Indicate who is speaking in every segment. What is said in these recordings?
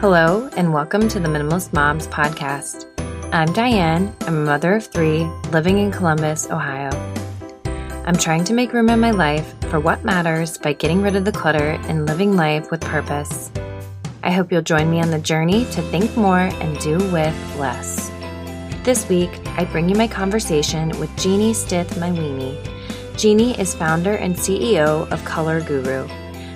Speaker 1: Hello, and welcome to the Minimalist Moms podcast. I'm Diane. I'm a mother of three living in Columbus, Ohio. I'm trying to make room in my life for what matters by getting rid of the clutter and living life with purpose. I hope you'll join me on the journey to think more and do with less. This week, I bring you my conversation with Jeannie Stith Mawhinney. Jeannie is founder and CEO of Color Guru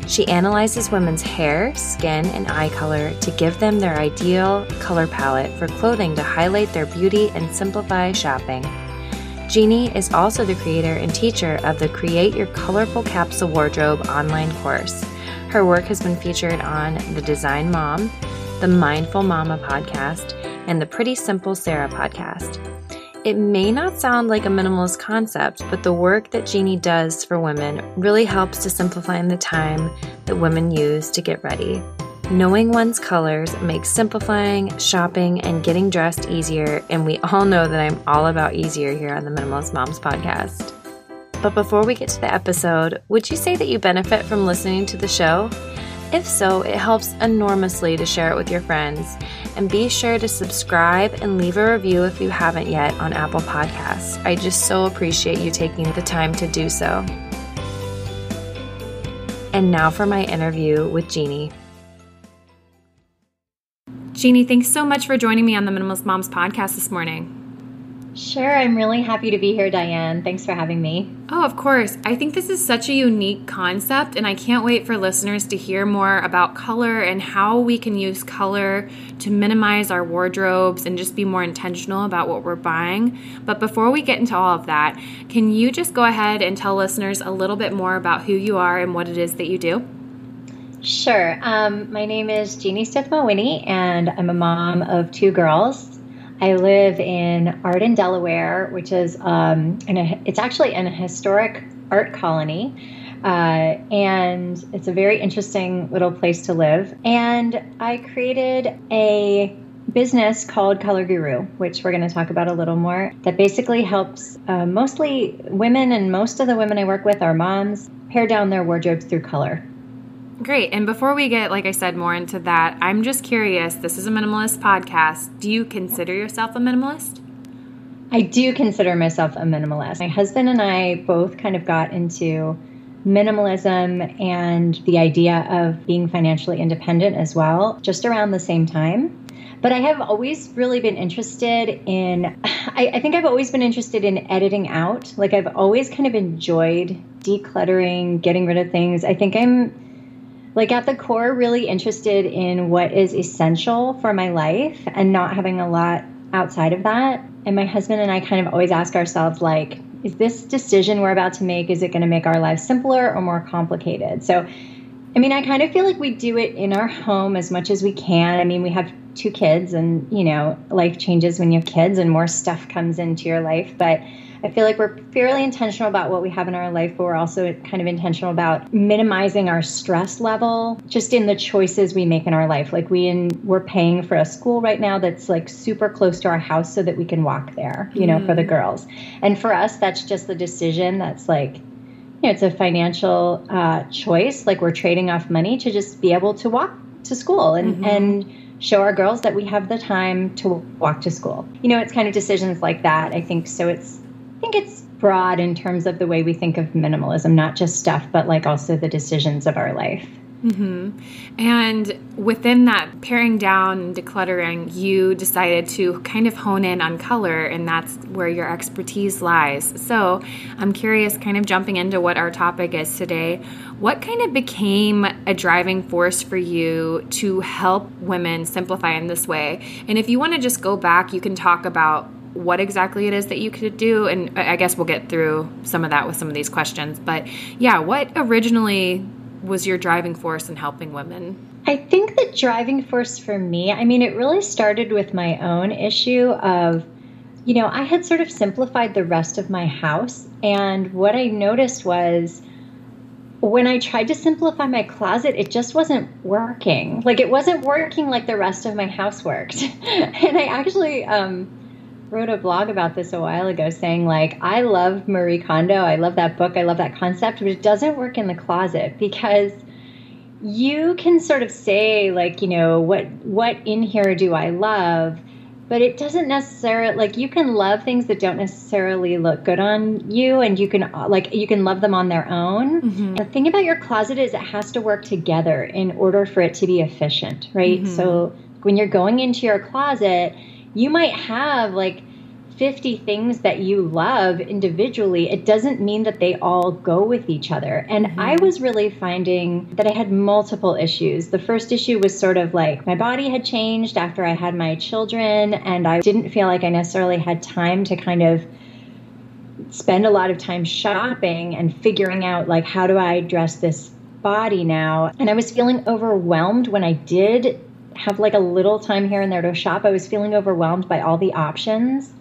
Speaker 1: she analyzes women's hair, skin, and eye color to give them their ideal color palette for clothing to highlight their beauty and simplify shopping. Jeannie is also the creator and teacher of the Create Your Colorful Capsule Wardrobe online course. Her work has been featured on The Design Mom, the Mindful Mama podcast, and the Pretty Simple Sarah podcast. It may not sound like a minimalist concept, but the work that Jeannie does for women really helps to simplify the time that women use to get ready. Knowing one's colors makes simplifying, shopping, and getting dressed easier, and we all know that I'm all about easier here on the Minimalist Moms podcast. But before we get to the episode, would you say that you benefit from listening to the show? If so, it helps enormously to share it with your friends. And be sure to subscribe and leave a review if you haven't yet on Apple Podcasts. I just so appreciate you taking the time to do so. And now for my interview with Jeannie. Jeannie, thanks so much for joining me on the Minimalist Moms podcast this morning.
Speaker 2: Sure, I'm really happy to be here, Diane. Thanks for having me.
Speaker 1: Oh, of course. I think this is such a unique concept, and I can't wait for listeners to hear more about color and how we can use color to minimize our wardrobes and just be more intentional about what we're buying. But before we get into all of that, can you just go ahead and tell listeners a little bit more about who you are and what it is that you do?
Speaker 2: Sure. Um, my name is Jeannie Stith Mawhinney, and I'm a mom of two girls. I live in Arden, Delaware, which is um, a, it's actually an historic art colony. Uh, and it's a very interesting little place to live. And I created a business called Color Guru, which we're going to talk about a little more, that basically helps uh, mostly women, and most of the women I work with are moms, pare down their wardrobes through color.
Speaker 1: Great. And before we get, like I said, more into that, I'm just curious this is a minimalist podcast. Do you consider yourself a minimalist?
Speaker 2: I do consider myself a minimalist. My husband and I both kind of got into minimalism and the idea of being financially independent as well, just around the same time. But I have always really been interested in, I, I, think I've always been interested in editing out. Like I've always kind of enjoyed decluttering, getting rid of things. I think I'm like at the core really interested in what is essential for my life and not having a lot outside of that. And my husband and i kind of always ask ourselves like is this decision we're about to make is it going to make our lives simpler or more complicated? So i mean i kind of feel like we do it in our home as much as we can. I mean we have two kids and you know life changes when you have kids and more stuff comes into your life. But I feel like we're fairly intentional about what we have in our life, but we're also kind of intentional about minimizing our stress level just in the choices we make in our life. Like we in, we're paying for a school right now that's like super close to our house so that we can walk there, you know, mm. for the mm. girls. And for us, that's just the decision that's like, you know, it's a financial uh, choice. Like we're trading off money to just be able to walk to school and, mm-hmm. and, show our girls that we have the time to walk to school. You know, it's kind of decisions like that. I think so. It's think it's broad in terms of the way we think of minimalism, not just stuff, but like also the decisions of our life.
Speaker 1: Mm-hmm. And within that paring down and decluttering, you decided to kind of hone in on color, and that's where your expertise lies. So I'm curious, kind of jumping into what our topic is today, what kind of became a driving force for you to help women simplify in this way? And if you want to just go back, you can talk about what exactly it is that you could do. And I guess we'll get through some of that with some of these questions. But yeah, what originally was your driving force in helping women?
Speaker 2: I think the driving force for me, I mean, it really started with my own issue of, you know, I had sort of simplified the rest of my house. And what I noticed was, when I tried to simplify my closet, it just wasn't working. Like it wasn't working like the rest of my house worked. and I actually um, wrote a blog about this a while ago saying like I love Marie Kondo, I love that book, I love that concept, but it doesn't work in the closet because you can sort of say like you know what what in here do i love? But it doesn't necessarily like you can love things that don't necessarily look good on you and you can like you can love them on their own. Mm-hmm. the thing about your closet is it has to work together in order for it to be efficient right? Mm-hmm. so when you're going into your closet you might have like 50 things that you love individually, it doesn't mean that they all go with each other. And mm-hmm. I was really finding that I had multiple issues. The first issue was sort of like my body had changed after I had my children, and I didn't feel like I necessarily had time to kind of spend a lot of time shopping and figuring out like how do I dress this body now. And I was feeling overwhelmed when I did have like a little time here and there to shop. I was feeling overwhelmed by all the options.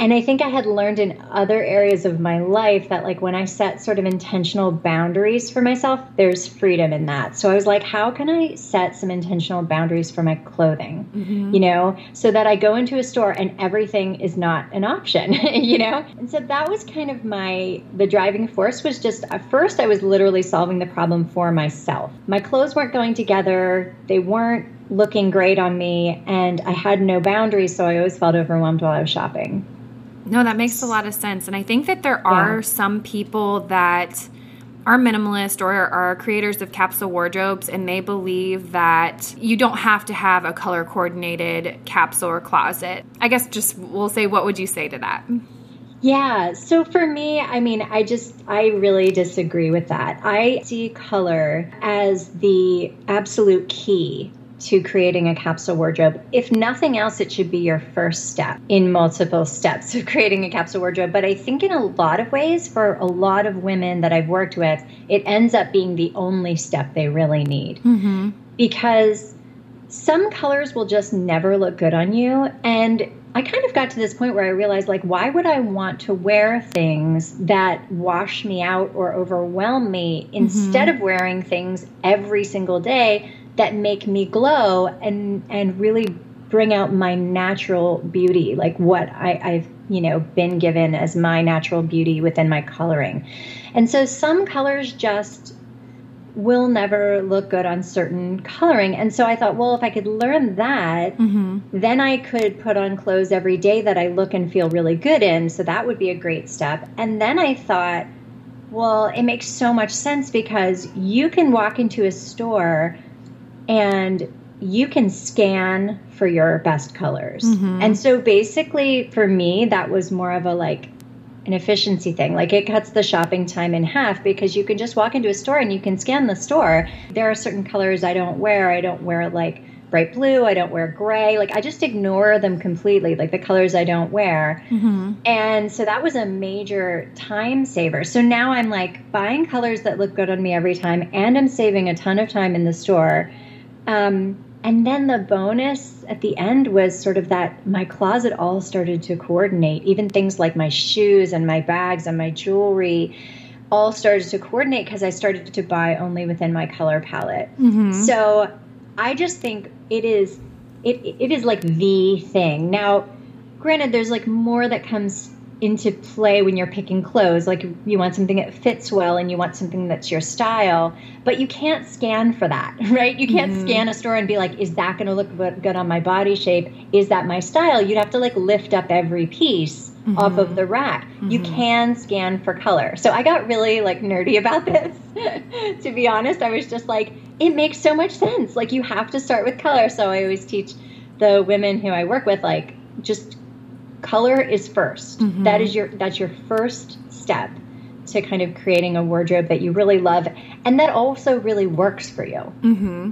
Speaker 2: And I think I had learned in other areas of my life that, like, when I set sort of intentional boundaries for myself, there's freedom in that. So I was like, how can I set some intentional boundaries for my clothing, mm-hmm. you know, so that I go into a store and everything is not an option, you know? And so that was kind of my, the driving force was just at first I was literally solving the problem for myself. My clothes weren't going together, they weren't looking great on me, and I had no boundaries, so I always felt overwhelmed while I was shopping.
Speaker 1: No, that makes a lot of sense. And I think that there are yeah. some people that are minimalist or are creators of capsule wardrobes and they believe that you don't have to have a color coordinated capsule or closet. I guess just we'll say what would you say to that?
Speaker 2: Yeah, so for me, I mean, I just, I really disagree with that. I see color as the absolute key to creating a capsule wardrobe. If nothing else, it should be your first step in multiple steps of creating a capsule wardrobe. But I think in a lot of ways, for a lot of women that I've worked with, it ends up being the only step they really need. Mm-hmm. Because some colors will just never look good on you. And I kind of got to this point where I realized, like, why would I want to wear things that wash me out or overwhelm me mm-hmm. instead of wearing things every single day that make me glow and and really bring out my natural beauty, like what I, I've you know been given as my natural beauty within my coloring. And so some colors just will never look good on certain coloring. And so I thought, well, if I could learn that, mm-hmm. then I could put on clothes every day that I look and feel really good in. So that would be a great step. And then I thought, well, it makes so much sense because you can walk into a store and you can scan for your best colors. Mm-hmm. And so basically for me that was more of a like an efficiency thing. Like it cuts the shopping time in half because you can just walk into a store and you can scan the store. There are certain colors I don't wear. I don't wear like bright blue. I don't wear gray. Like I just ignore them completely, like the colors I don't wear. Mm-hmm. And so that was a major time saver. So now I'm like buying colors that look good on me every time and I'm saving a ton of time in the store um, and then the bonus at the end was sort of that my closet all started to coordinate, even things like my shoes and my bags and my jewelry all started to coordinate because I started to buy only within my color palette. Mm-hmm. So I just think it is it it is like the thing. Now, granted there's like more that comes into play when you're picking clothes. Like you want something that fits well and you want something that's your style, but you can't scan for that, right? You can't mm-hmm. scan a store and be like, is that going to look good on my body shape? Is that my style? You'd have to like lift up every piece mm-hmm. off of the rack. Mm-hmm. You can scan for color. So I got really like nerdy about this. to be honest, I was just like, it makes so much sense. Like you have to start with color. So I always teach the women who I work with, like, just color is 1st mm-hmm. that is your that's your first step to kind of creating a wardrobe that you really love and that also really works for you.
Speaker 1: Mm-hmm.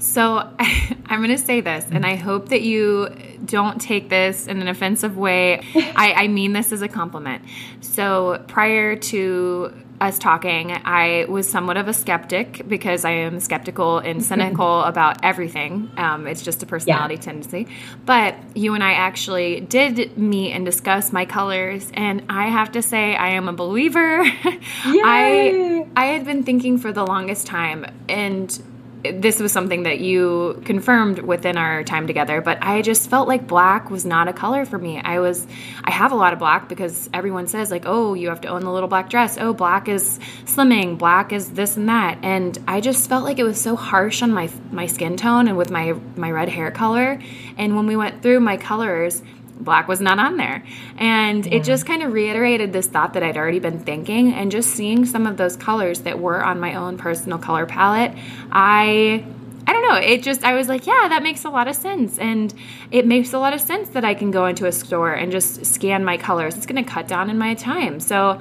Speaker 1: So I'm going to say this, and I hope that you don't take this in an offensive way. I, I mean this as a compliment. So prior to us talking, I was somewhat of a skeptic because I am skeptical and cynical about everything. Um, it's just a personality yeah. tendency. But you and I actually did meet and discuss my colors, and I have to say, I am a believer. I I had been thinking for the longest time, and this was something that you confirmed within our time together, but I just felt like black was not a color for me. I was, I have a lot of black because everyone says, like, oh, you have to own the little black dress. Oh, black is slimming. Black is this and that. And I just felt like it was so harsh on my, my skin tone and with my, my red hair color. And when we went through my colors, black was not on there. And yeah. it just mm. kind of reiterated this thought that I'd already been thinking. And just seeing some of those colors that were on my own personal color palette, I. I don't know. It just, I was like, yeah, that makes a lot of sense. And it makes a lot of sense that I can go into a store and just scan my colors. It's going to cut down in my time. So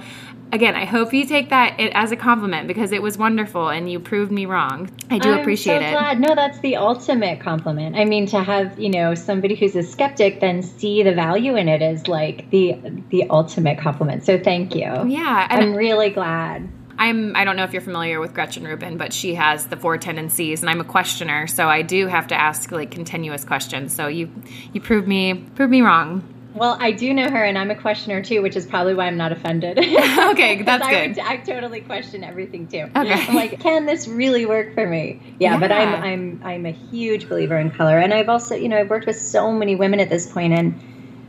Speaker 1: again, I hope you take that as a compliment because it was wonderful and you proved me wrong. I do
Speaker 2: I'm
Speaker 1: appreciate
Speaker 2: so
Speaker 1: it.
Speaker 2: Glad. No, that's the ultimate compliment. I mean, to have you know somebody who's a skeptic then see the value in it is like the the ultimate compliment. So thank you.
Speaker 1: Yeah,
Speaker 2: I'm really glad.
Speaker 1: I'm I don't know if you're familiar with Gretchen Rubin, but she has the four tendencies and I'm a questioner, so I do have to ask like continuous questions. So you you proved me proved me wrong.
Speaker 2: Well, I do know her, and I'm a questioner too, which is probably why I'm not offended.
Speaker 1: okay, that's
Speaker 2: I
Speaker 1: good.
Speaker 2: Would, I totally question everything too.
Speaker 1: Okay, I'm
Speaker 2: like, can this really work for me? Yeah, yeah, but I'm I'm I'm a huge believer in color, and I've also you know I've worked with so many women at this point, and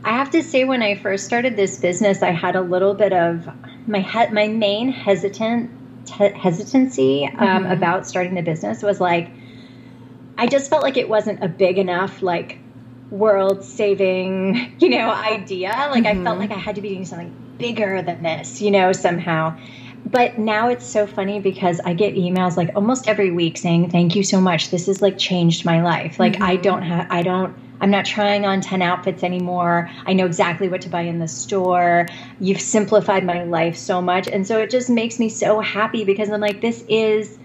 Speaker 2: I have to say when I first started this business, I had a little bit of my he- my main hesitant hesitancy um, mm-hmm. about starting the business was like I just felt like it wasn't a big enough like world saving, you know, idea. Like mm-hmm. I felt mm-hmm. like I had to be doing something bigger than this, you know, somehow. But now it's so funny because I get emails like almost every week saying, "Thank you so much. This has like changed my life. Like mm-hmm. I don't have I don't I'm not trying on 10 outfits anymore. I know exactly what to buy in the store. You've simplified my life so much." And so it just makes me so happy because I'm like this is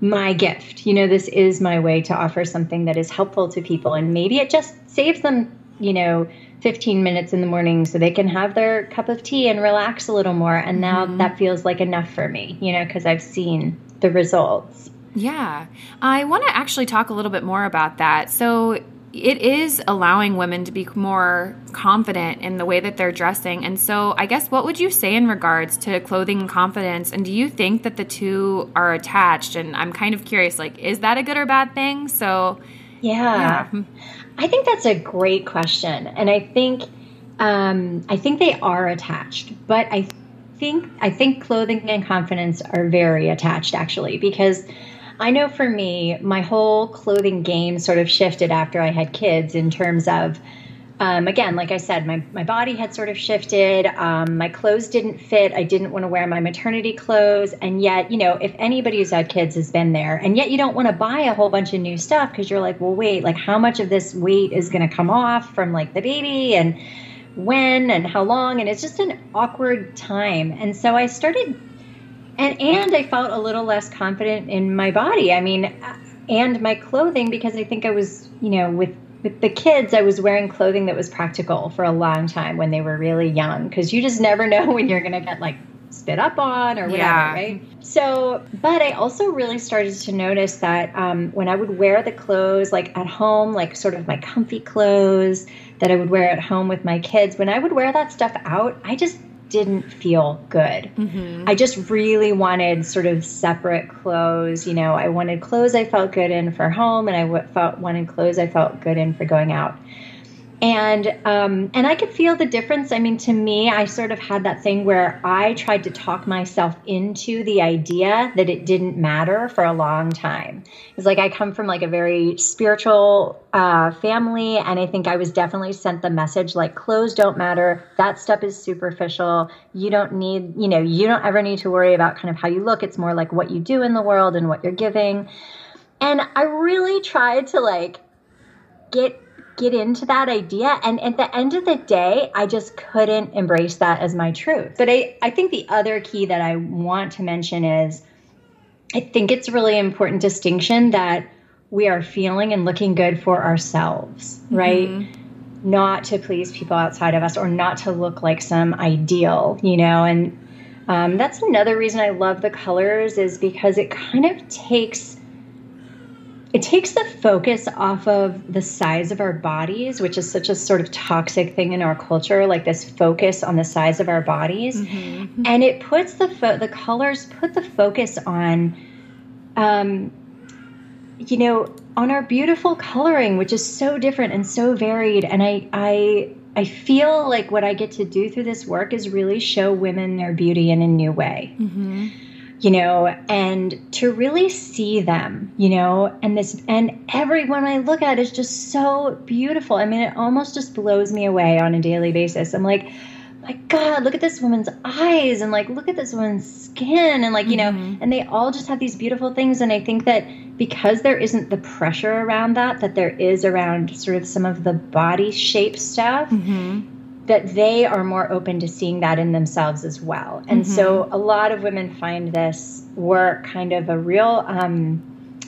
Speaker 2: my gift. You know, this is my way to offer something that is helpful to people. And maybe it just saves them, you know, 15 minutes in the morning so they can have their cup of tea and relax a little more. And now mm-hmm. that feels like enough for me, you know, because I've seen the results.
Speaker 1: Yeah. I want to actually talk a little bit more about that. So, it is allowing women to be more confident in the way that they're dressing. And so, I guess, what would you say in regards to clothing and confidence? And do you think that the two are attached? And I'm kind of curious, like, is that a good or bad thing? So,
Speaker 2: yeah, yeah. I think that's a great question, and I think, um, I think they are attached, but I think I think clothing and confidence are very attached, actually, because I know for me, my whole clothing game sort of shifted after I had kids in terms of, um, again, like I said, my, my body had sort of shifted. Um, my clothes didn't fit. I didn't want to wear my maternity clothes. And yet, you know, if anybody who's had kids has been there, and yet you don't want to buy a whole bunch of new stuff because you're like, well, wait, like how much of this weight is going to come off from like the baby and when and how long? And it's just an awkward time. And so I started and and I felt a little less confident in my body. I mean, and my clothing because I think I was, you know, with with the kids, I was wearing clothing that was practical for a long time when they were really young because you just never know when you're going to get like spit up on or whatever, yeah. right? So, but I also really started to notice that um, when I would wear the clothes, like at home, like sort of my comfy clothes that I would wear at home with my kids, when I would wear that stuff out, I just didn't feel good. Mm-hmm. I just really wanted sort of separate clothes. You know, I wanted clothes I felt good in for home, and I w- felt wanted clothes I felt good in for going out and um, and I could feel the difference. I mean, to me, I sort of had that thing where I tried to talk myself into the idea that it didn't matter for a long time. It's like I come from like a very spiritual uh, family, and I think I was definitely sent the message like clothes don't matter. That stuff is superficial. You don't need, you know, you don't ever need to worry about kind of how you look. It's more like what you do in the world and what you're giving. And I really tried to like get get into that idea. And at the end of the day, I just couldn't embrace that as my truth. But I, I think the other key that I want to mention is I think it's a really important distinction that we are feeling and looking good for ourselves, right? Mm-hmm. Not to please people outside of us or not to look like some ideal, you know? And um, that's another reason I love the colors is because it kind of takes it takes the focus off of the size of our bodies, which is such a sort of toxic thing in our culture, like this focus on the size of our bodies, mm-hmm. and it puts the fo- the colors put the focus on um, you know, on our beautiful coloring, which is so different and so varied. And I, I, I feel like what I get to do through this work is really show women their beauty in a new way. Mm-hmm. You know, and to really see them, you know, and this, and everyone I look at is just so beautiful. I mean, it almost just blows me away on a daily basis. I'm like, my God, look at this woman's eyes and like, look at this woman's skin. And like, you mm-hmm. know, and they all just have these beautiful things. And I think that because there isn't the pressure around that, that there is around sort of some of the body shape stuff, mm-hmm. That they are more open to seeing that in themselves as well. And mm-hmm. so a lot of women find this work kind of a real, um,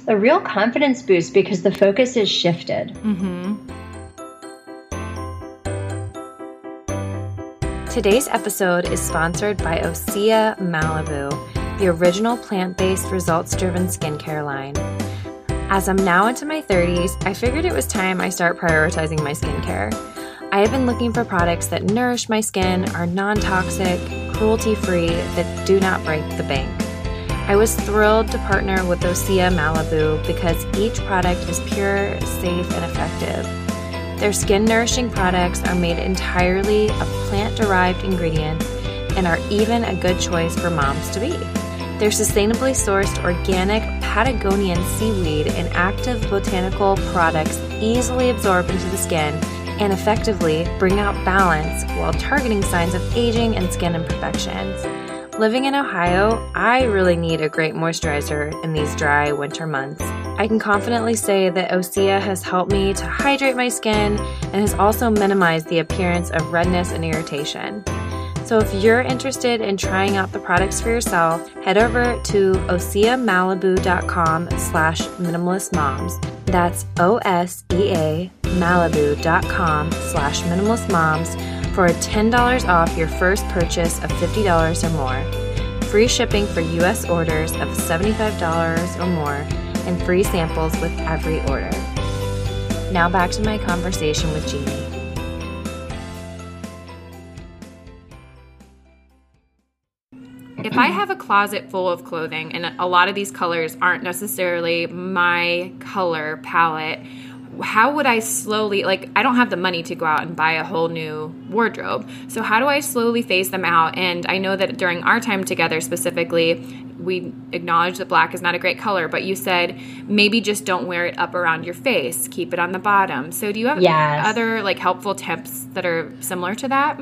Speaker 2: a real confidence boost because the focus is shifted.
Speaker 1: Mm-hmm. Today's episode is sponsored by Osea Malibu, the original plant based, results driven skincare line. As I'm now into my 30s, I figured it was time I start prioritizing my skincare. I have been looking for products that nourish my skin, are non toxic, cruelty free, that do not break the bank. I was thrilled to partner with Osea Malibu because each product is pure, safe, and effective. Their skin nourishing products are made entirely of plant derived ingredients and are even a good choice for moms to be. Their sustainably sourced organic Patagonian seaweed and active botanical products easily absorb into the skin and effectively bring out balance while targeting signs of aging and skin imperfections. Living in Ohio, I really need a great moisturizer in these dry winter months. I can confidently say that Osea has helped me to hydrate my skin and has also minimized the appearance of redness and irritation. So if you're interested in trying out the products for yourself, head over to oseamalibu.com slash minimalistmoms. That's O-S-E-A malibu.com slash minimalistmoms for $10 off your first purchase of $50 or more, free shipping for U.S. orders of $75 or more, and free samples with every order. Now back to my conversation with Jeannie. If I have a closet full of clothing and a lot of these colors aren't necessarily my color palette, how would I slowly like I don't have the money to go out and buy a whole new wardrobe. So how do I slowly phase them out? And I know that during our time together specifically, we acknowledge that black is not a great color, but you said maybe just don't wear it up around your face, keep it on the bottom. So do you have yes. other like helpful tips that are similar to that?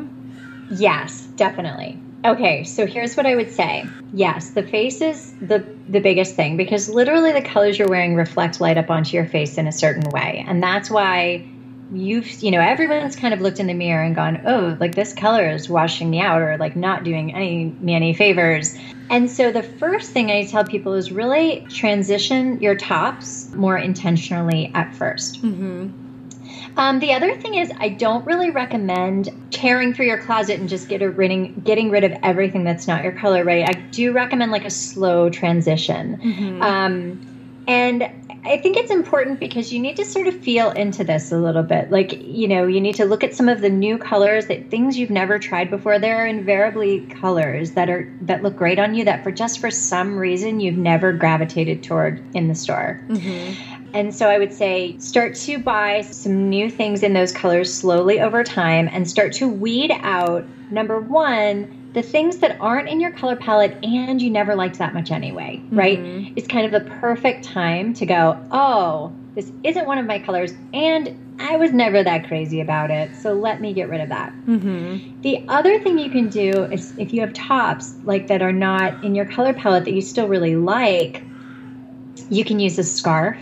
Speaker 2: Yes, definitely. Okay, so here's what I would say. Yes, the face is the the biggest thing because literally the colors you're wearing reflect light up onto your face in a certain way. And that's why you've you know everyone's kind of looked in the mirror and gone, "Oh, like this color is washing me out or like not doing any me any favors." And so the first thing I tell people is really transition your tops more intentionally at 1st mm-hmm. Um, the other thing is, I don't really recommend tearing through your closet and just get a ridding, getting rid of everything that's not your color, right? I do recommend like a slow transition. Mm-hmm. Um, and I think it's important because you need to sort of feel into this a little bit. Like, you know, you need to look at some of the new colors that things you've never tried before. There are invariably colors that are that look great on you that for just for some reason you've never gravitated toward in the store. Mm-hmm. And so I would say start to buy some new things in those colors slowly over time and start to weed out number one, the things that aren't in your color palette and you never liked that much anyway, mm-hmm. right? It's kind of the perfect time to go, oh, this isn't one of my colors and I was never that crazy about it. So let me get rid of that. Mm-hmm. The other thing you can do is if you have tops like that are not in your color palette that you still really like, you can use a scarf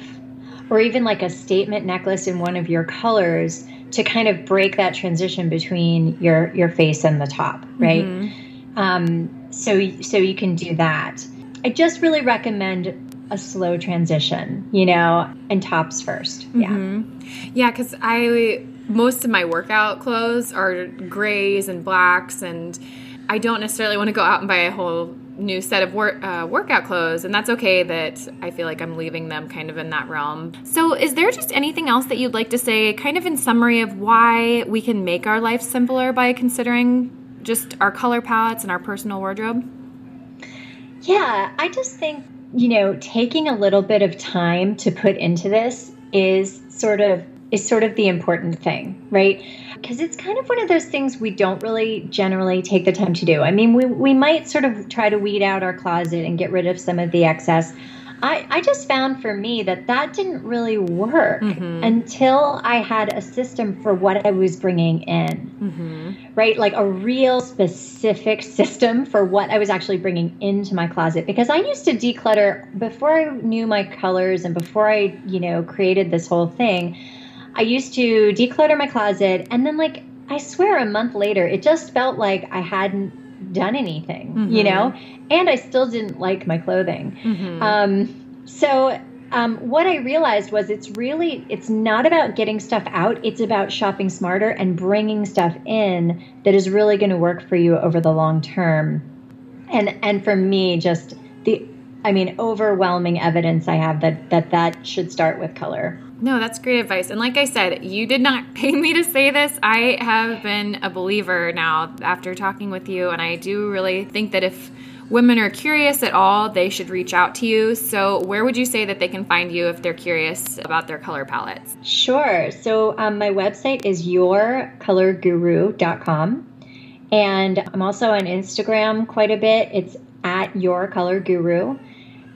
Speaker 2: or even like a statement necklace in one of your colors to kind of break that transition between your your face and the top, right? Mm-hmm. Um, so so you can do that. I just really recommend a slow transition, you know, and tops 1st
Speaker 1: mm-hmm. Yeah. Yeah, because I most of my workout clothes are grays and blacks and I don't necessarily want to go out and buy a whole new set of work, uh, workout clothes, and that's okay that I feel like I'm leaving them kind of in that realm. So, is there just anything else that you'd like to say, kind of in summary of why we can make our life simpler by considering just our color palettes and our personal wardrobe?
Speaker 2: Yeah, I just think you know, taking a little bit of time to put into this is sort of is sort of the important thing, right? Because it's kind of one of those things we don't really generally take the time to do. I mean, we, we might sort of try to weed out our closet and get rid of some of the excess. I, I just found for me that that didn't really work mm-hmm. until I had a system for what I was bringing in, mm-hmm. right? Like a real specific system for what I was actually bringing into my closet. Because I used to declutter before I knew my colors and before I, you know, created this whole thing. I used to declutter my closet and then like I swear a month later it just felt like I hadn't done anything, mm-hmm. you know? And I still didn't like my clothing. Mm-hmm. Um, so um, what I realized was it's really it's not about getting stuff out. It's about shopping smarter and bringing stuff in that is really going to work for you over the long term. And and for me, just the I mean, overwhelming evidence I have that that that should start with color.
Speaker 1: No, that's great advice. And like I said, you did not pay me to say this. I have been a believer now after talking with you, and I do really think that if women are curious at all, they should reach out to you. So, where would you say that they can find you if they're curious about their color palettes?
Speaker 2: Sure. So, um, my website is yourcolorguru.com. And I'm also on Instagram quite a bit. It's at your color guru.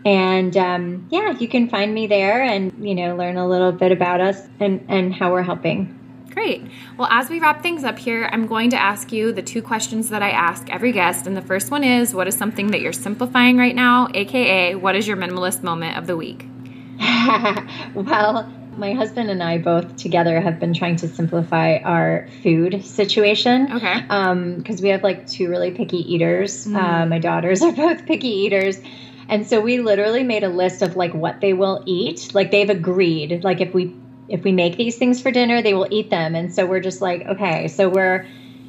Speaker 2: And um, yeah, you can find me there and, you know, learn a little bit about us and, and how we're helping.
Speaker 1: Great. Well, as we wrap things up here, I'm going to ask you the two questions that I ask every guest. And the first one is what is something that you're simplifying right now? AKA, what is your minimalist moment of the week?
Speaker 2: well, my husband and I both together have been trying to simplify our food situation.
Speaker 1: Okay. Because
Speaker 2: um, we have like two really picky eaters. Mm. Uh, my daughters are both picky eaters. And so we literally made a list of like what they will eat. Like they've agreed. Like if we if we make these things for dinner, they will eat them. And so we're just like, okay, so we're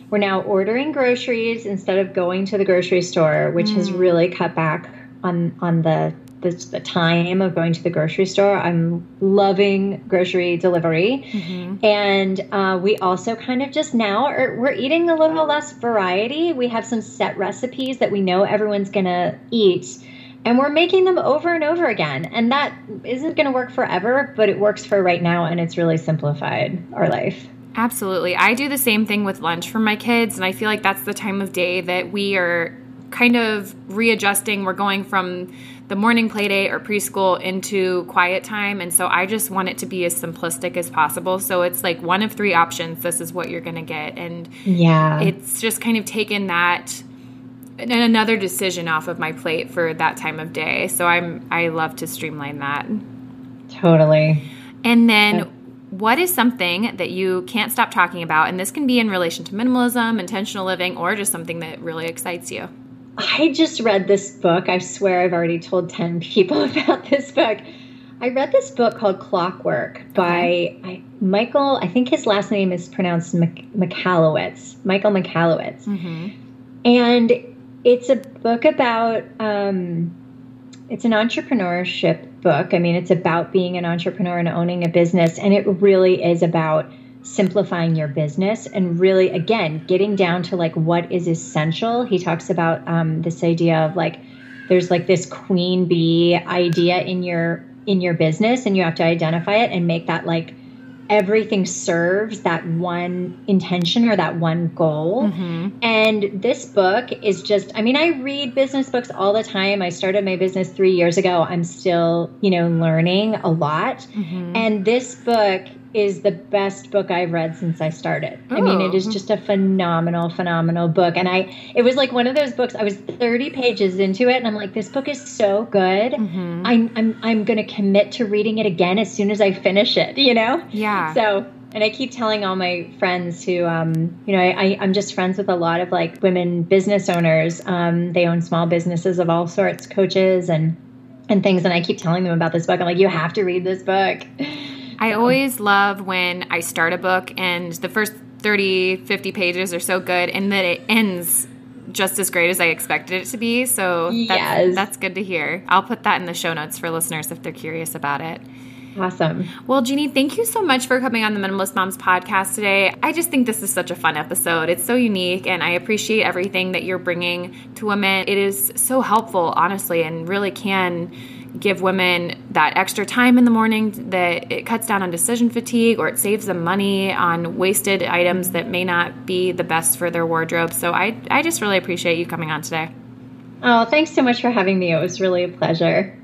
Speaker 2: we're now ordering groceries instead of going to the grocery store, which mm. has really cut back on on the, the, the time of going to the grocery store. I'm loving grocery delivery, mm-hmm. and uh, we also kind of just now are we're eating a little less variety. We have some set recipes that we know everyone's gonna eat and we're making them over and over again. And that isn't going to work forever, but it works for right now and it's really simplified our life.
Speaker 1: Absolutely. I do the same thing with lunch for my kids, and I feel like that's the time of day that we are kind of readjusting. We're going from the morning play date or preschool into quiet time. And so I just want it to be as simplistic as possible. So it's like one of three options. This is what you're going to get. And
Speaker 2: yeah,
Speaker 1: it's just kind of taken that another decision off of my plate for that time of day. So I'm I love to streamline that.
Speaker 2: Totally.
Speaker 1: And then yeah. what is something that you can't stop talking about and this can be in relation to minimalism, intentional living or just something that really excites you?
Speaker 2: I just read this book. I swear I've already told 10 people about this book. I read this book called Clockwork by I, Michael, I think his last name is pronounced Michalowicz, Michael Michalowicz. Mm-hmm. And it's a book about um, it's an entrepreneurship book. I mean, it's about being an entrepreneur and owning a business, and it really is about simplifying your business and really, again, getting down to like what is essential. He talks about um, this idea of like there's like this queen bee idea in your in your business, and you have to identify it and make that like everything serves that one intention or that one goal. Mm-hmm. And this book is just, I mean, I read business books all the time. I started my business three years ago. I'm still, you know, learning a lot. Mm-hmm. And this book is the best book I've read since I started. I mean, it is oh. just a phenomenal, phenomenal book. And I, it was like one of those books. I was 30 pages into it, and I'm like, this book is so good. Mm-hmm. I'm, I'm, I'm going to commit to reading it again as soon as I finish it. You know?
Speaker 1: Yeah.
Speaker 2: So. And I keep telling all my friends who, um, you know, I, I'm just friends with a lot of like women business owners. Um, they own small businesses of all sorts, coaches and and things. And I keep telling them about this book. I'm like, you have to read this book.
Speaker 1: I always love when I start a book and the first 30, 50 pages are so good and that it ends just as great as I expected it to be. So that's, yes. that's good to hear. I'll put that in the show notes for listeners if they're curious about it.
Speaker 2: Awesome.
Speaker 1: Well, Jeannie, thank you so much for coming on the Minimalist Moms podcast today. I just think this is such a fun episode. It's so unique, and I appreciate everything that you're bringing to women. It is so helpful, honestly, and really can give women that extra time in the morning that it cuts down on decision fatigue or it saves them money on wasted items that may not be the best for their wardrobe. So I, I just really appreciate you coming on today.
Speaker 2: Oh, thanks so much for having me. It was really a pleasure.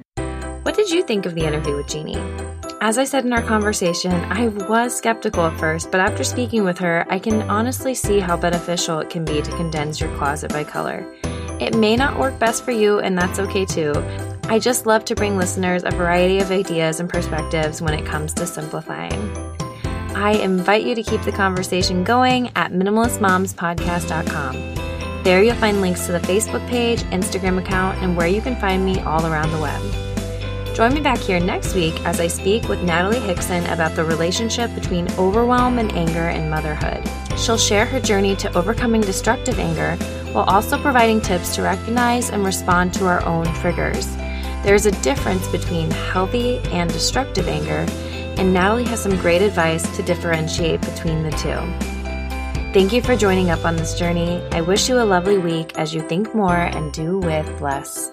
Speaker 3: What did you think of the interview with Jeannie? As I said in our conversation, I was skeptical at first, but after speaking with her, I can honestly see how beneficial it can be to condense your closet by color. It may not work best for you, and that's okay too. I just love to bring listeners a variety of ideas and perspectives when it comes to simplifying. I invite you to keep the conversation going at minimalistmomspodcast.com. There you'll find links to the Facebook page, Instagram account, and where you can find me all around the web. Join me back here next week as I speak with Natalie Hickson about the relationship between overwhelm and anger in motherhood. She'll share her journey to overcoming destructive anger while also providing tips to recognize and respond to our own triggers. There's a difference between healthy and destructive anger, and Natalie has some great advice to differentiate between the two. Thank you for joining up on this journey. I wish you a lovely week as you think more and do with less.